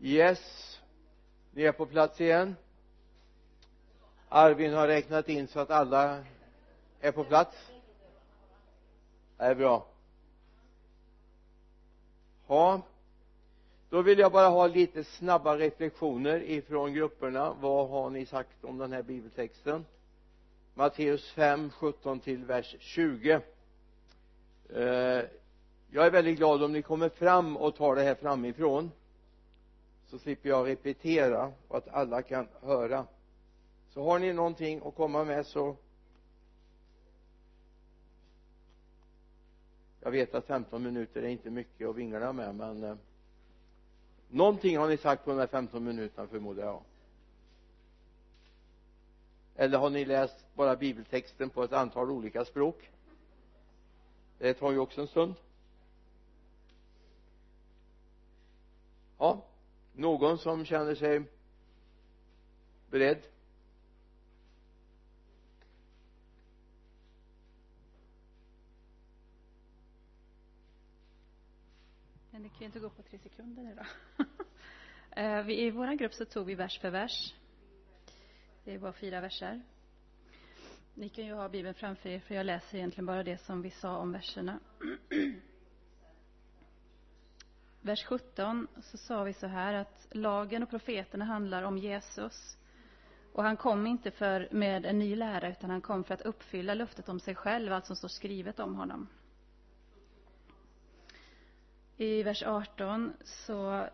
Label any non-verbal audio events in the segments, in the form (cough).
yes ni är på plats igen. Arvin har räknat in så att alla är på plats. Det är bra. Ja då vill jag bara ha lite snabba reflektioner ifrån grupperna. Vad har ni sagt om den här bibeltexten? Matteus 5, 17 till vers 20 eh, jag är väldigt glad om ni kommer fram och tar det här framifrån så slipper jag repetera och att alla kan höra. Så har ni någonting att komma med så jag vet att 15 minuter är inte mycket att vingla med men eh, någonting har ni sagt på de här 15 minuterna förmodar jag. Eller har ni läst bara bibeltexten på ett antal olika språk? Det tar ju också en stund. Ja någon som känner sig beredd Men det kan ju inte gå på tre sekunder nu då. (laughs) Eh, vi I vår grupp så tog vi vers för vers. Det var fyra verser. Ni kan ju ha Bibeln framför er, för jag läser egentligen bara det som vi sa om verserna. (clears throat) Vers 17 så sa vi så här att lagen och profeterna handlar om Jesus. Och han kom inte för med en ny lära, utan han kom för att uppfylla löftet om sig själv, allt som står skrivet om honom. I vers 18 så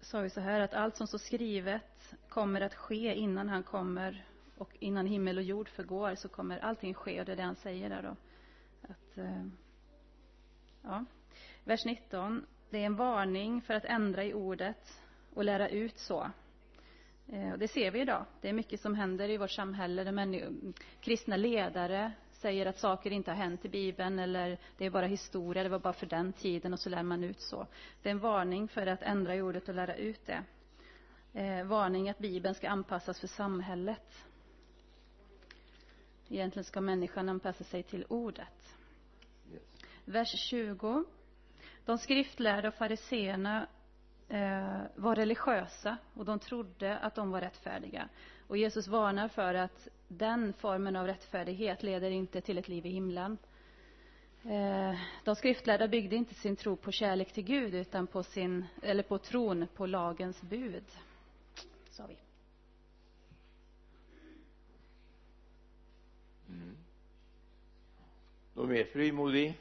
sa vi så här att allt som står skrivet kommer att ske innan han kommer och innan himmel och jord förgår så kommer allting ske och det är det han säger där då. Att, eh, ja. Vers 19. Det är en varning för att ändra i ordet och lära ut så. Eh, det ser vi idag. Det är mycket som händer i vårt samhälle där kristna ledare säger att saker inte har hänt i Bibeln eller det är bara historia, det var bara för den tiden och så lär man ut så. Det är en varning för att ändra i ordet och lära ut det. Eh, varning att Bibeln ska anpassas för samhället. Egentligen ska människan anpassa sig till ordet. Vers 20. De skriftlärda och fariseerna eh, var religiösa och de trodde att de var rättfärdiga. Och Jesus varnar för att den formen av rättfärdighet leder inte till ett liv i himlen. Eh, de skriftlärda byggde inte sin tro på kärlek till Gud utan på, sin, eller på tron på lagens bud, sa vi. Mm. Någon mer frimodig?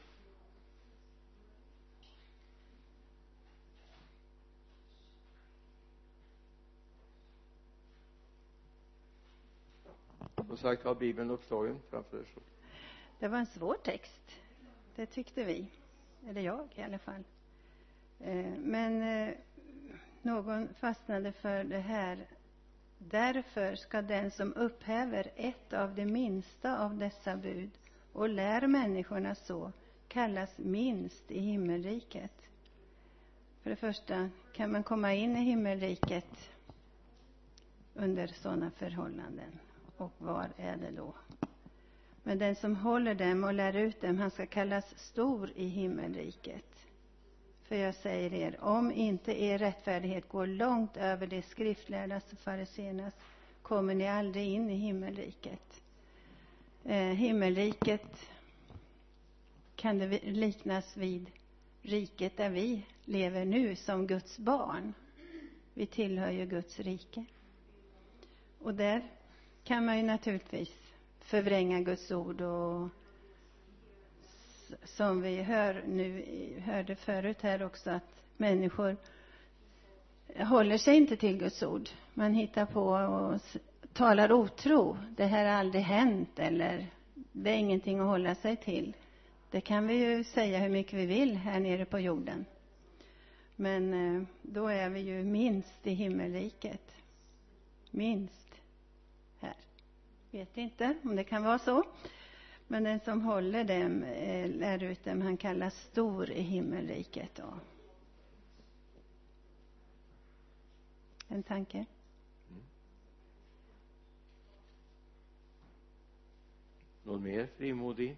Som sagt har bibeln uppslagen framför er så det var en svår text. Det tyckte vi. Eller jag i alla fall. Eh, men eh, någon fastnade för det här. Därför ska den som upphäver ett av de minsta av dessa bud och lär människorna så kallas minst i himmelriket. För det första kan man komma in i himmelriket under sådana förhållanden? Och var är det då? Men den som håller dem och lär ut dem han ska kallas stor i himmelriket. För jag säger er om inte er rättfärdighet går långt över de skriftlärdas och fariséernas kommer ni aldrig in i himmelriket. Eh, himmelriket kan det liknas vid riket där vi lever nu som Guds barn. Vi tillhör ju Guds rike. Och där kan man ju naturligtvis förvränga Guds ord och som vi hör nu, hörde förut här också att människor håller sig inte till Guds ord. Man hittar på och talar otro. Det här har aldrig hänt eller det är ingenting att hålla sig till. Det kan vi ju säga hur mycket vi vill här nere på jorden. Men eh, då är vi ju minst i himmelriket. Minst vet inte om det kan vara så men den som håller dem eh, lär ut dem. Han kallas stor i himmelriket då. En tanke? Mm. någon mer frimodig?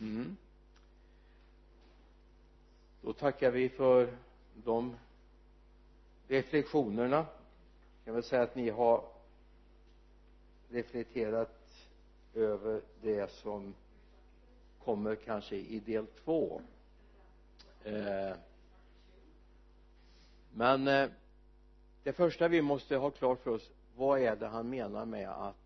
Mm då tackar vi för de reflektionerna. Jag kan väl säga att ni har reflekterat över det som kommer kanske i del två. Eh, men eh, det första vi måste ha klart för oss vad är det han menar med att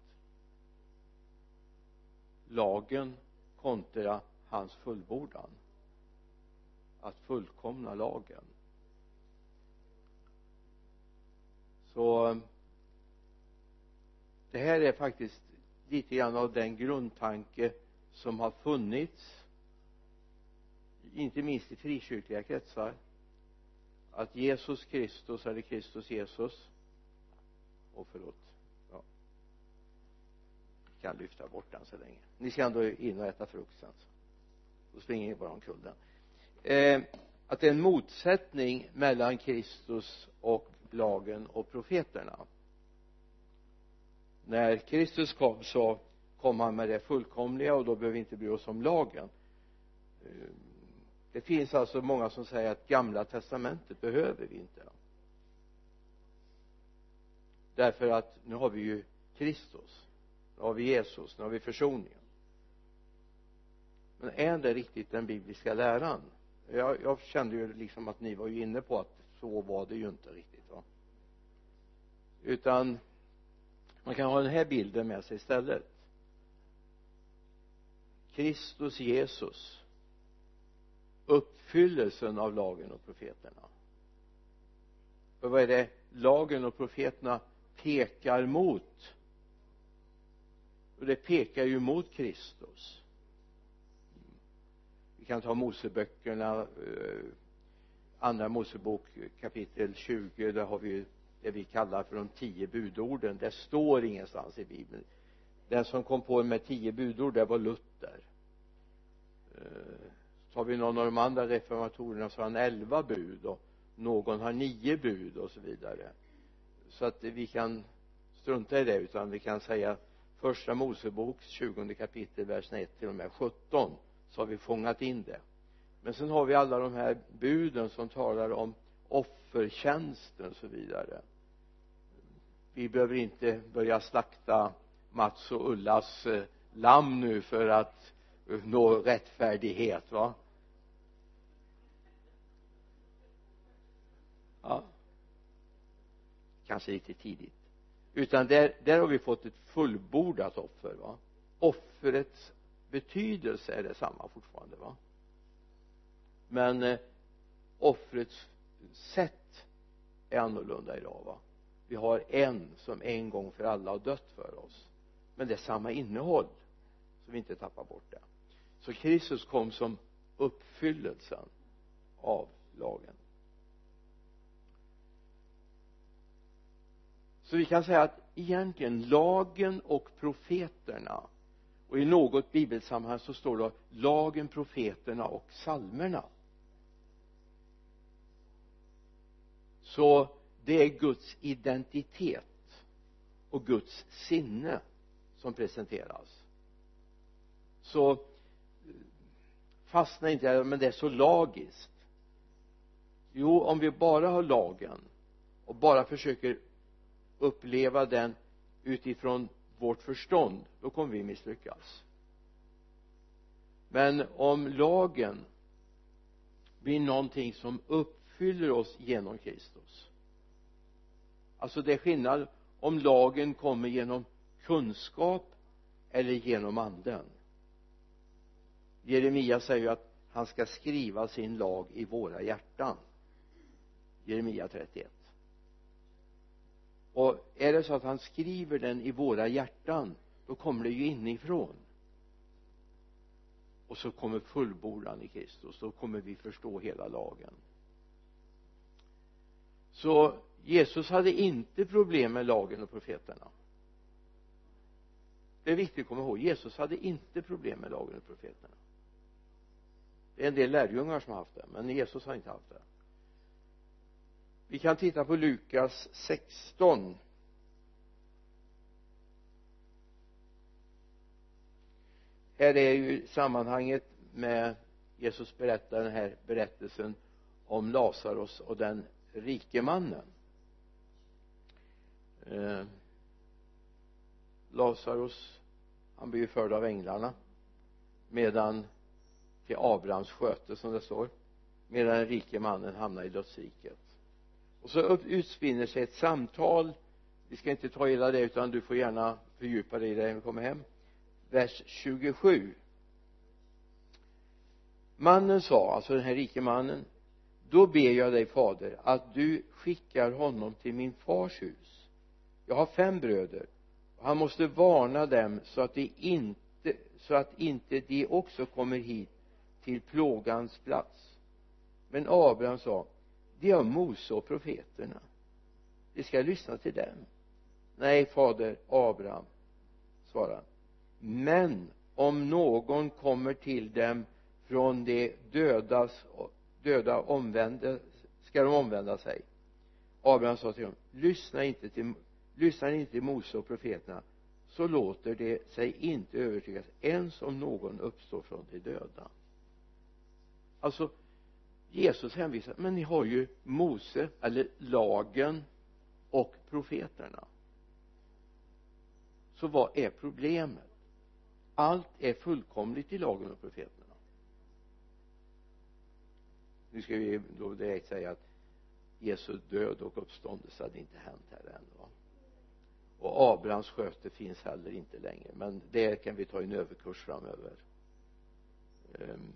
lagen kontra hans fullbordan? Att fullkomna lagen. Så det här är faktiskt lite grann av den grundtanke som har funnits inte minst i frikyrkliga kretsar att Jesus Kristus eller Kristus Jesus och förlåt. Ja. Kan lyfta bort den så länge. Ni ska ändå in och äta frukt sen så då springer ni bara omkull den eh, att det är en motsättning mellan Kristus och lagen och profeterna. När Kristus kom så kom han med det fullkomliga och då behöver vi inte bry oss om lagen. Eh, det finns alltså många som säger att gamla testamentet behöver vi inte. Därför att nu har vi ju Kristus nu har vi Jesus, nu har vi försoningen. Men är det riktigt den bibliska läran? Jag, jag kände ju liksom att ni var ju inne på att så var det ju inte riktigt va. Utan man kan ha den här bilden med sig istället. Kristus Jesus uppfyllelsen av lagen och profeterna. För vad är det lagen och profeterna pekar mot? Och det pekar ju mot Kristus vi kan ta Moseböckerna eh, andra Mosebok kapitel 20 där har vi det vi kallar för de tio budorden. Det står ingenstans i bibeln. Den som kom på med tio budord det var Luther. Så tar vi någon av de andra reformatorerna så har han elva bud och någon har nio bud och så vidare. Så att vi kan strunta i det utan vi kan säga första Moseboks 20 kapitel verserna 1 till och med 17 så har vi fångat in det. Men sen har vi alla de här buden som talar om offertjänsten och så vidare. Vi behöver inte börja slakta Mats och Ullas eh, lamm nu för att eh, nå rättfärdighet va? Ja. Kanske lite tidigt. Utan där, där har vi fått ett fullbordat offer va? Offrets betydelse är detsamma fortfarande va? Men eh, offrets sätt är annorlunda idag va? Vi har en som en gång för alla har dött för oss men det är samma innehåll så vi inte tappar bort det. Så Kristus kom som uppfyllelsen av lagen. Så vi kan säga att egentligen lagen och profeterna och i något bibelsammanhang så står det lagen, profeterna och salmerna. Så det är Guds identitet och Guds sinne som presenteras. Så eh, fastna inte men det är så lagiskt. Jo om vi bara har lagen och bara försöker uppleva den utifrån vårt förstånd då kommer vi misslyckas. Men om lagen blir någonting som uppfyller oss genom Kristus alltså det är skillnad om lagen kommer genom kunskap eller genom anden. Jeremia säger ju att han ska skriva sin lag i våra hjärtan. Jeremia 31 och är det så att han skriver den i våra hjärtan då kommer det ju inifrån. Och så kommer fullbordan i Kristus då kommer vi förstå hela lagen. Så Jesus hade inte problem med lagen och profeterna. Det är viktigt att komma ihåg Jesus hade inte problem med lagen och profeterna. Det är en del lärjungar som har haft det men Jesus har inte haft det vi kan titta på Lukas 16 här är ju sammanhanget med Jesus berättar den här berättelsen om Lazarus och den rike mannen. Eh, Lazarus han blir ju förd av änglarna medan till Abrahams sköte som det står medan den rike mannen hamnar i dödsriket och så utspinner sig ett samtal. Vi ska inte ta hela det utan du får gärna fördjupa dig i det när vi kommer hem. Vers 27 mannen sa alltså den här rike mannen då ber jag dig fader att du skickar honom till min fars hus. Jag har fem bröder. Och han måste varna dem så att de inte så att inte de också kommer hit till plågans plats. Men Abraham sa de har Mose och profeterna. De ska lyssna till dem. Nej fader Abraham svarade men om någon kommer till dem från de dödas döda omvända ska de omvända sig. Abraham sa till dem lyssna inte till lyssnar inte till Mose och profeterna så låter det sig inte övertygas ens om någon uppstår från de döda. Alltså Jesus hänvisar men ni har ju Mose eller lagen och profeterna. Så vad är problemet? Allt är fullkomligt i lagen och profeterna. Nu ska vi då direkt säga att Jesu död och uppståndelse hade inte hänt här än va? Och Abrahams sköte finns heller inte längre men det kan vi ta i en överkurs framöver. Um,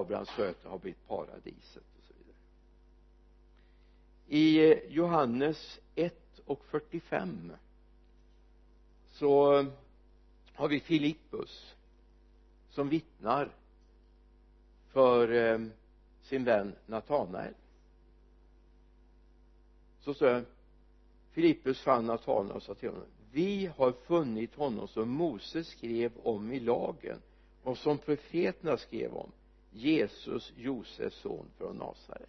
Abrahams sköte har blivit paradiset och så vidare. I eh, Johannes 1 och 45 så har vi Filippus som vittnar för eh, sin vän Natanael. Så står det Filippus fann Natanael och sa till honom vi har funnit honom som Moses skrev om i lagen och som profeterna skrev om. Jesus Josefs son från Nasaret.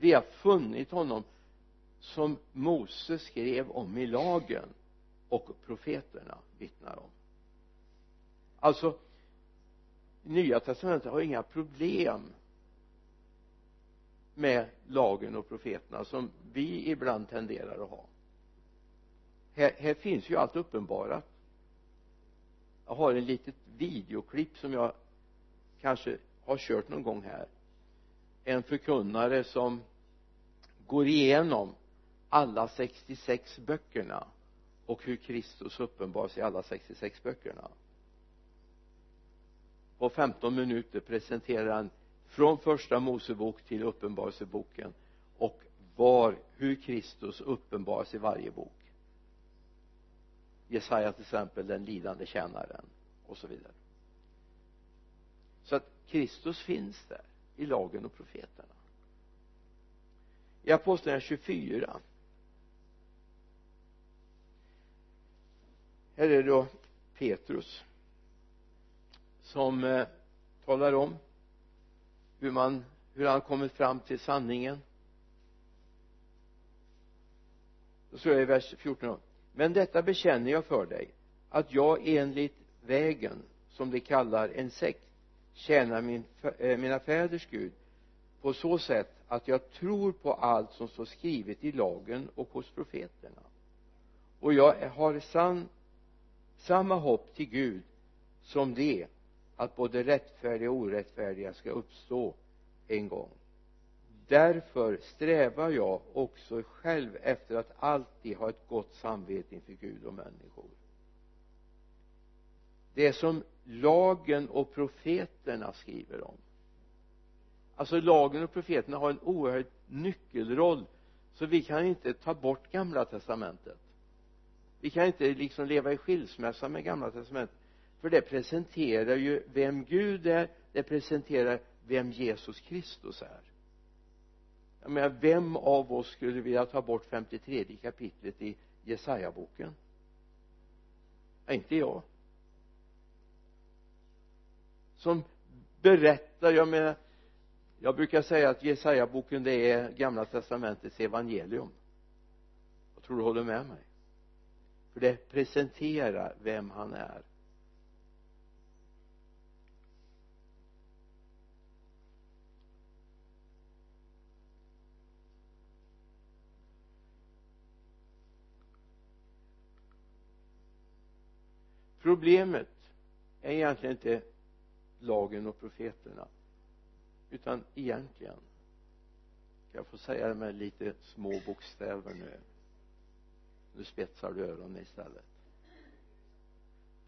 Vi har funnit honom som Moses skrev om i lagen och profeterna vittnar om. Alltså nya testamentet har inga problem med lagen och profeterna som vi ibland tenderar att ha. Här, här finns ju allt uppenbarat. Jag har en litet videoklipp som jag kanske har kört någon gång här. En förkunnare som går igenom alla 66 böckerna och hur Kristus uppenbaras i alla 66 böckerna. På 15 minuter presenterar han från första Mosebok till uppenbarelseboken och var hur Kristus uppenbaras i varje bok. Jesaja till exempel den lidande tjänaren och så vidare. Kristus finns där i lagen och profeterna. I apostlagärningarna 24 här är det då Petrus som eh, talar om hur man hur han kommit fram till sanningen. Då står det i vers 14 men detta bekänner jag för dig att jag enligt vägen som de kallar en sekt tjänar min, äh, mina fäders Gud på så sätt att jag tror på allt som står skrivet i lagen och hos profeterna. Och jag har sann, samma hopp till Gud som det att både rättfärdiga och orättfärdiga ska uppstå en gång. Därför strävar jag också själv efter att alltid ha ett gott samvete inför Gud och människor. Det som lagen och profeterna skriver om alltså lagen och profeterna har en oerhörd nyckelroll så vi kan inte ta bort gamla testamentet. Vi kan inte liksom leva i skilsmässa med gamla testamentet för det presenterar ju vem Gud är det presenterar vem Jesus Kristus är. Jag menar vem av oss skulle vilja ta bort 53 kapitlet i Jesaja-boken? Ja, inte jag som berättar jag menar jag brukar säga att Jesaja-boken det är gamla testamentets evangelium. Jag tror du håller med mig? För det presenterar vem han är. Problemet är egentligen inte lagen och profeterna. Utan egentligen jag får säga det med lite små bokstäver nu. Nu spetsar du öronen istället.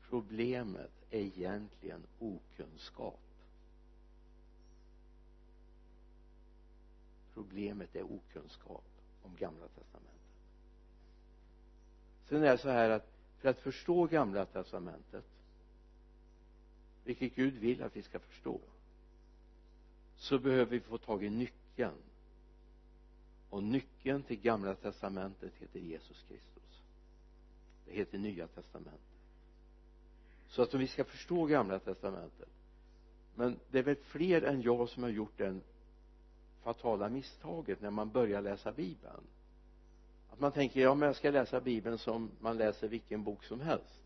Problemet är egentligen okunskap. Problemet är okunskap om gamla testamentet. Sen är det så här att för att förstå gamla testamentet vilket Gud vill att vi ska förstå så behöver vi få tag i nyckeln. Och nyckeln till gamla testamentet heter Jesus Kristus. Det heter nya testamentet. Så att om vi ska förstå gamla testamentet men det är väl fler än jag som har gjort den fatala misstaget när man börjar läsa bibeln. Att man tänker ja men jag ska läsa bibeln som man läser vilken bok som helst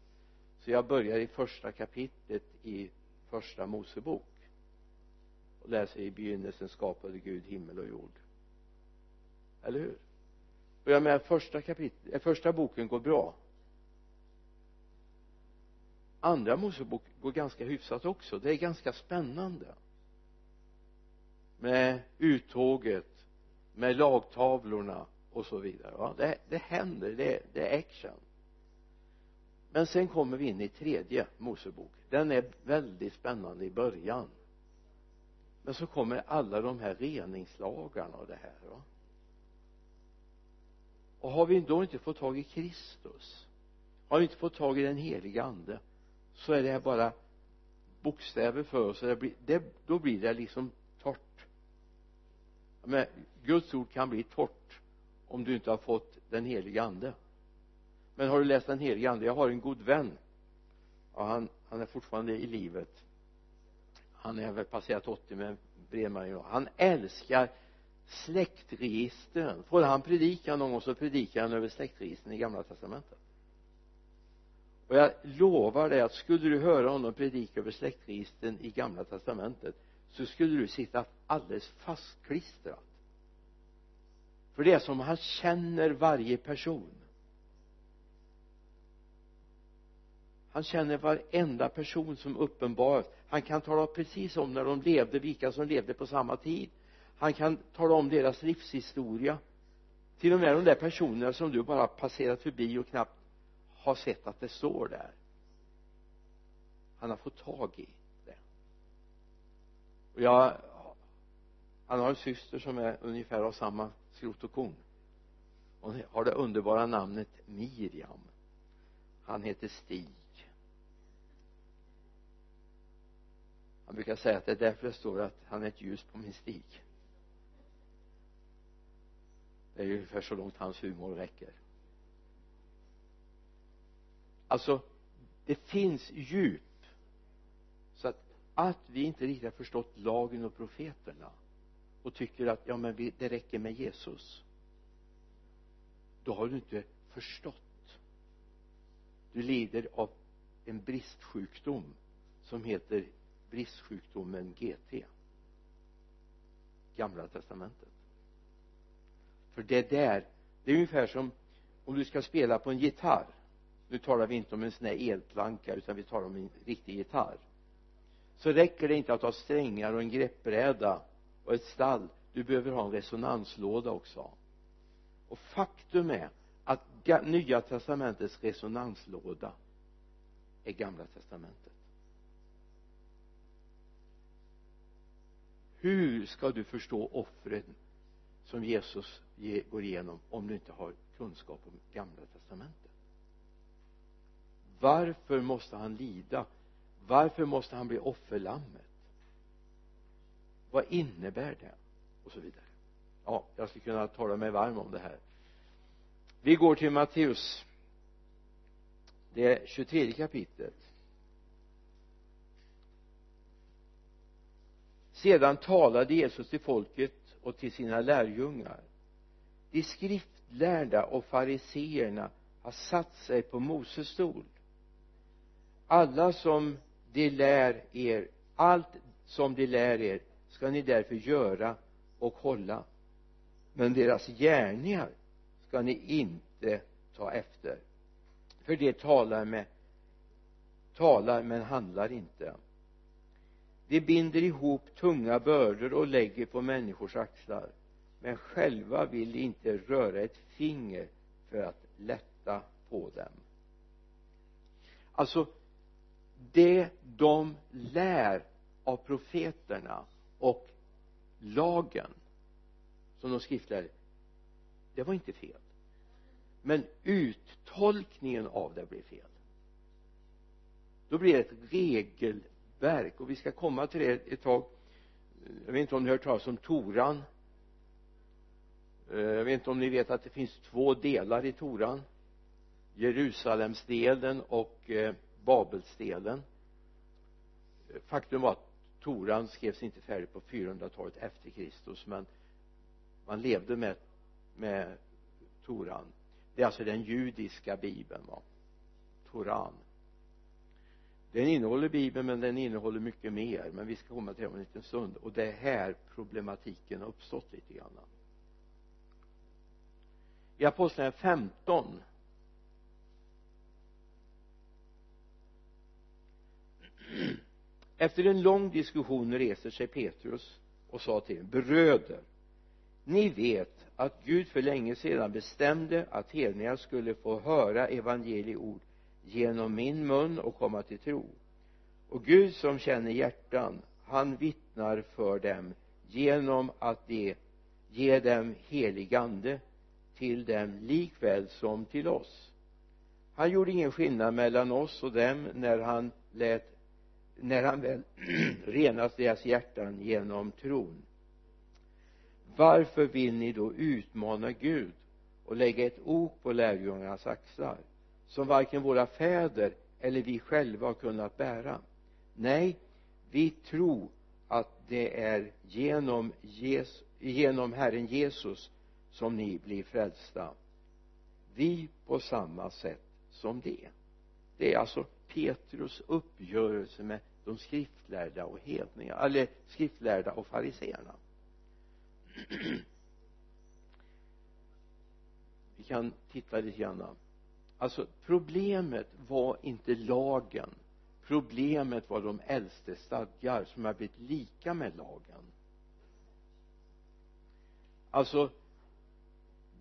så jag börjar i första kapitlet i första mosebok och läser i begynnelsen skapade Gud himmel och jord. Eller hur? Börjar med första kapitlet, eh, första boken går bra. Andra mosebok går ganska hyfsat också. Det är ganska spännande. Med uttåget med lagtavlorna och så vidare. Va? det, det händer, det, det är action men sen kommer vi in i tredje mosebok. Den är väldigt spännande i början. Men så kommer alla de här reningslagarna och det här va? Och har vi då inte fått tag i Kristus har vi inte fått tag i den heliga ande så är det här bara bokstäver för oss. Det blir, det, då blir det liksom torrt. Men Guds ord kan bli torrt om du inte har fått den heliga ande men har du läst den helige ande? Jag har en god vän. Ja, han, han är fortfarande i livet. Han är väl passerat 80 med brevmärgen han älskar släktregistren. Får han predika någon gång så predikar han över släktregistren i gamla testamentet. Och jag lovar dig att skulle du höra honom predika över släktregistren i gamla testamentet så skulle du sitta alldeles fastklistrad för det är som han känner varje person. Han känner varenda person som uppenbaras han kan tala precis om när de levde vilka som levde på samma tid. Han kan tala om deras livshistoria. Till och med de där personerna som du bara passerat förbi och knappt har sett att det står där. Han har fått tag i det. Och jag han har en syster som är ungefär av samma skrot och korn. Hon har det underbara namnet Miriam. Han heter Stig. Han brukar säga att det är därför det står att han är ett ljus på min stig. Det är ju ungefär så långt hans humor räcker. Alltså det finns djup så att att vi inte riktigt har förstått lagen och profeterna och tycker att ja men vi, det räcker med Jesus då har du inte förstått. Du lider av en bristsjukdom som heter bristsjukdomen GT gamla testamentet. För det där det är ungefär som om du ska spela på en gitarr. Nu talar vi inte om en sån här elplanka utan vi talar om en riktig gitarr. Så räcker det inte att ha strängar och en greppbräda och ett stall. Du behöver ha en resonanslåda också. Och faktum är att nya testamentets resonanslåda är gamla testamentet. Hur ska du förstå offren som Jesus går igenom om du inte har kunskap om gamla testamentet? Varför måste han lida? Varför måste han bli offerlammet? Vad innebär det? Och så vidare. Ja jag skulle kunna tala mig varm om det här. Vi går till Matteus. Det 23 kapitlet. Sedan talade Jesus till folket och till sina lärjungar. De skriftlärda och fariseerna har satt sig på Moses stol. Alla som de lär er allt som de lär er ska ni därför göra och hålla. Men deras gärningar ska ni inte ta efter. För det talar med talar men handlar inte de binder ihop tunga bördor och lägger på människors axlar. Men själva vill de inte röra ett finger för att lätta på dem. Alltså det de lär av profeterna och lagen som de skriftlärde det var inte fel. Men uttolkningen av det blev fel. Då blir det ett regel verk. Och vi ska komma till det ett tag. Jag vet inte om ni har hört talas om Toran. Eh, jag vet inte om ni vet att det finns två delar i Toran. Jerusalemsdelen och eh, Babelsdelen. Eh, faktum var att Toran skrevs inte färdigt på 400-talet efter Kristus men man levde med med Toran. Det är alltså den judiska bibeln va? Toran den innehåller bibeln men den innehåller mycket mer. Men vi ska komma till det om en liten stund. Och det är här problematiken har uppstått lite grann. I apostlagärningarna 15 (clears throat) efter en lång diskussion reser sig Petrus och sa till dem bröder ni vet att Gud för länge sedan bestämde att hedningar skulle få höra evangelieord genom min mun och komma till tro. Och Gud som känner hjärtan han vittnar för dem genom att de ger dem helig ande till dem likväl som till oss. Han gjorde ingen skillnad mellan oss och dem när han lät när han väl (clears throat) renat deras hjärtan genom tron. Varför vill ni då utmana Gud och lägga ett ok på lärjungarnas axlar? Som varken våra fäder eller vi själva har kunnat bära. Nej vi tror att det är genom, Jesus, genom Herren Jesus som ni blir frälsta. Vi på samma sätt som det det är alltså Petrus uppgörelse med de skriftlärda och hedningar eller skriftlärda och fariseerna. (clears throat) Vi kan titta lite grann alltså problemet var inte lagen. Problemet var de äldste stadgar som har blivit lika med lagen. Alltså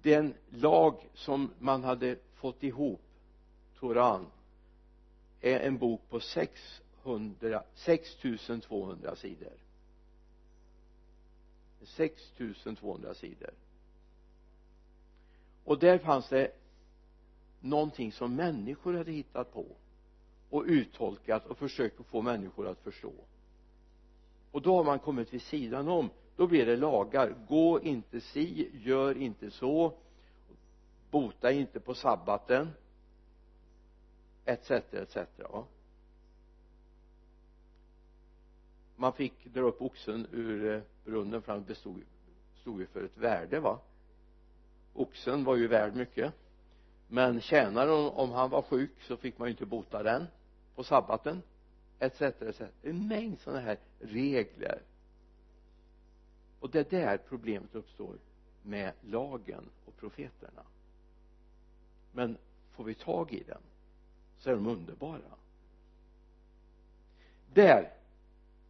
den lag som man hade fått ihop Toran är en bok på 600 6200 sidor. 6200 sidor. Och där fanns det någonting som människor hade hittat på och uttolkat och försökt att få människor att förstå. Och då har man kommit vid sidan om. Då blir det lagar. Gå inte si gör inte så. Bota inte på sabbaten. Etc etc va? Man fick dra upp oxen ur eh, brunnen för han bestod stod ju för ett värde va? Oxen var ju värd mycket men tjänaren om han var sjuk så fick man ju inte bota den på sabbaten etc etc en mängd sådana här regler. Och det är där problemet uppstår med lagen och profeterna. Men får vi tag i den så är de underbara. Där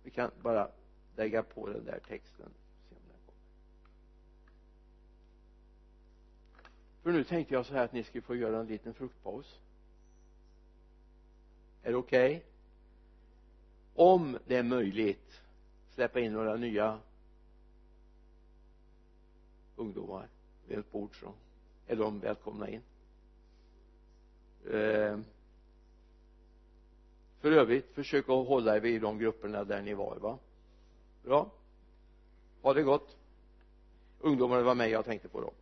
vi kan bara lägga på den där texten se om den kommer för nu tänkte jag så här att ni skulle få göra en liten fruktpaus. Är det okej? Okay? om det är möjligt släppa in några nya ungdomar vid ett bord så är de välkomna in. Eh, för övrigt försök att hålla er vid de grupperna där ni var va? Bra. Ha det gott. Ungdomarna var med jag tänkte på dem